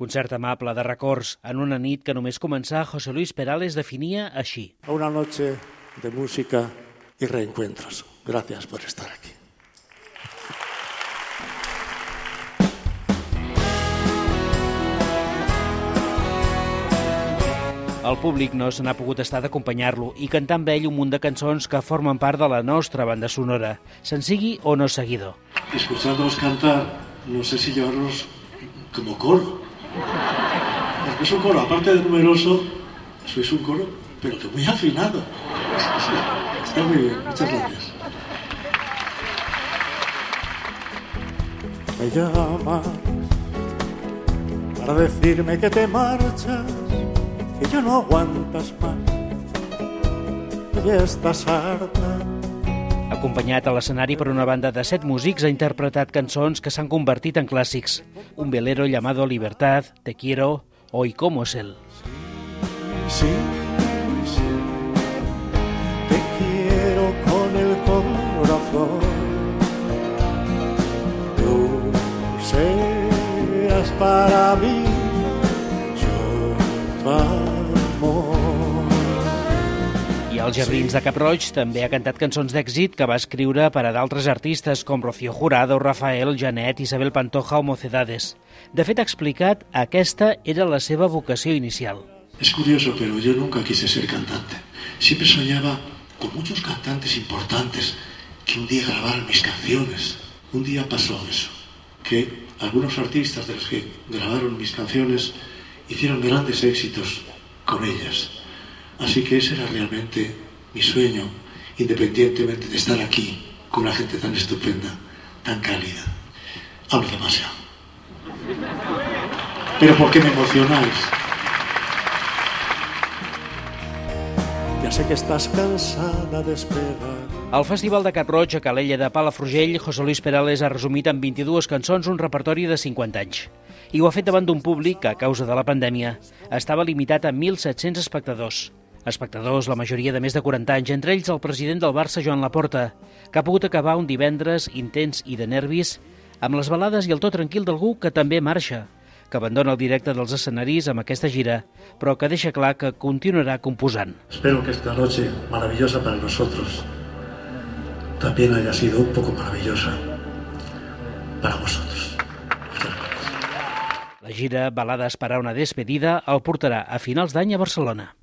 Concert amable de records en una nit que només començar José Luis Perales definia així. Una noche de música y reencuentros. Gracias por estar aquí. El públic no se n'ha pogut estar d'acompanyar-lo i cantar amb ell un munt de cançons que formen part de la nostra banda sonora, se'n sigui o no seguidor. Escuchándolos cantar, no sé si llevarlos como coro. Porque es un coro, aparte de numeroso, sois un coro, pero que muy afinado. Está muy bien, muchas gracias. Me llamas para decirme que te marchas, que ya no aguantas más, que ya estás harta. Acompanyat a l'escenari per una banda de set músics, ha interpretat cançons que s'han convertit en clàssics. Un velero llamado Libertad, Te quiero, Hoy como es él. Sí, sí, te quiero con el corazón. Tú serás para mí, yo amor. Als Jardins de Cap-roig també ha cantat cançons d'èxit que va escriure per a d'altres artistes com Rocío Jurado, Rafael, Janet, Isabel Pantoja o Mocedades. De fet, ha explicat aquesta era la seva vocació inicial. Es curioso, pero yo nunca quise ser cantante. Siempre soñaba con muchos cantantes importantes que un día grabaran mis canciones. Un día pasó eso, que algunos artistas de los que grabaron mis canciones hicieron grandes éxitos con ellas. Así que ese era realmente mi sueño, independientemente de estar aquí con una gente tan estupenda, tan cálida. Hablo demasiado. Pero ¿por qué me emocionáis? Ya sé que estás cansada de esperar. Al Festival de Cap-roig a Calella de Palafrugell, José Luis Perales ha resumit en 22 cançons un repertori de 50 anys. I ho ha fet davant d'un públic que, a causa de la pandèmia, estava limitat a 1.700 espectadors. Espectadors, la majoria de més de 40 anys, entre ells el president del Barça, Joan Laporta, que ha pogut acabar un divendres intens i de nervis amb les balades i el to tranquil d'algú que també marxa, que abandona el directe dels escenaris amb aquesta gira, però que deixa clar que continuarà composant. Espero que esta noche maravillosa para nosotros también haya sido un poco maravillosa para vosotros. La gira Balades per a una despedida el portarà a finals d'any a Barcelona.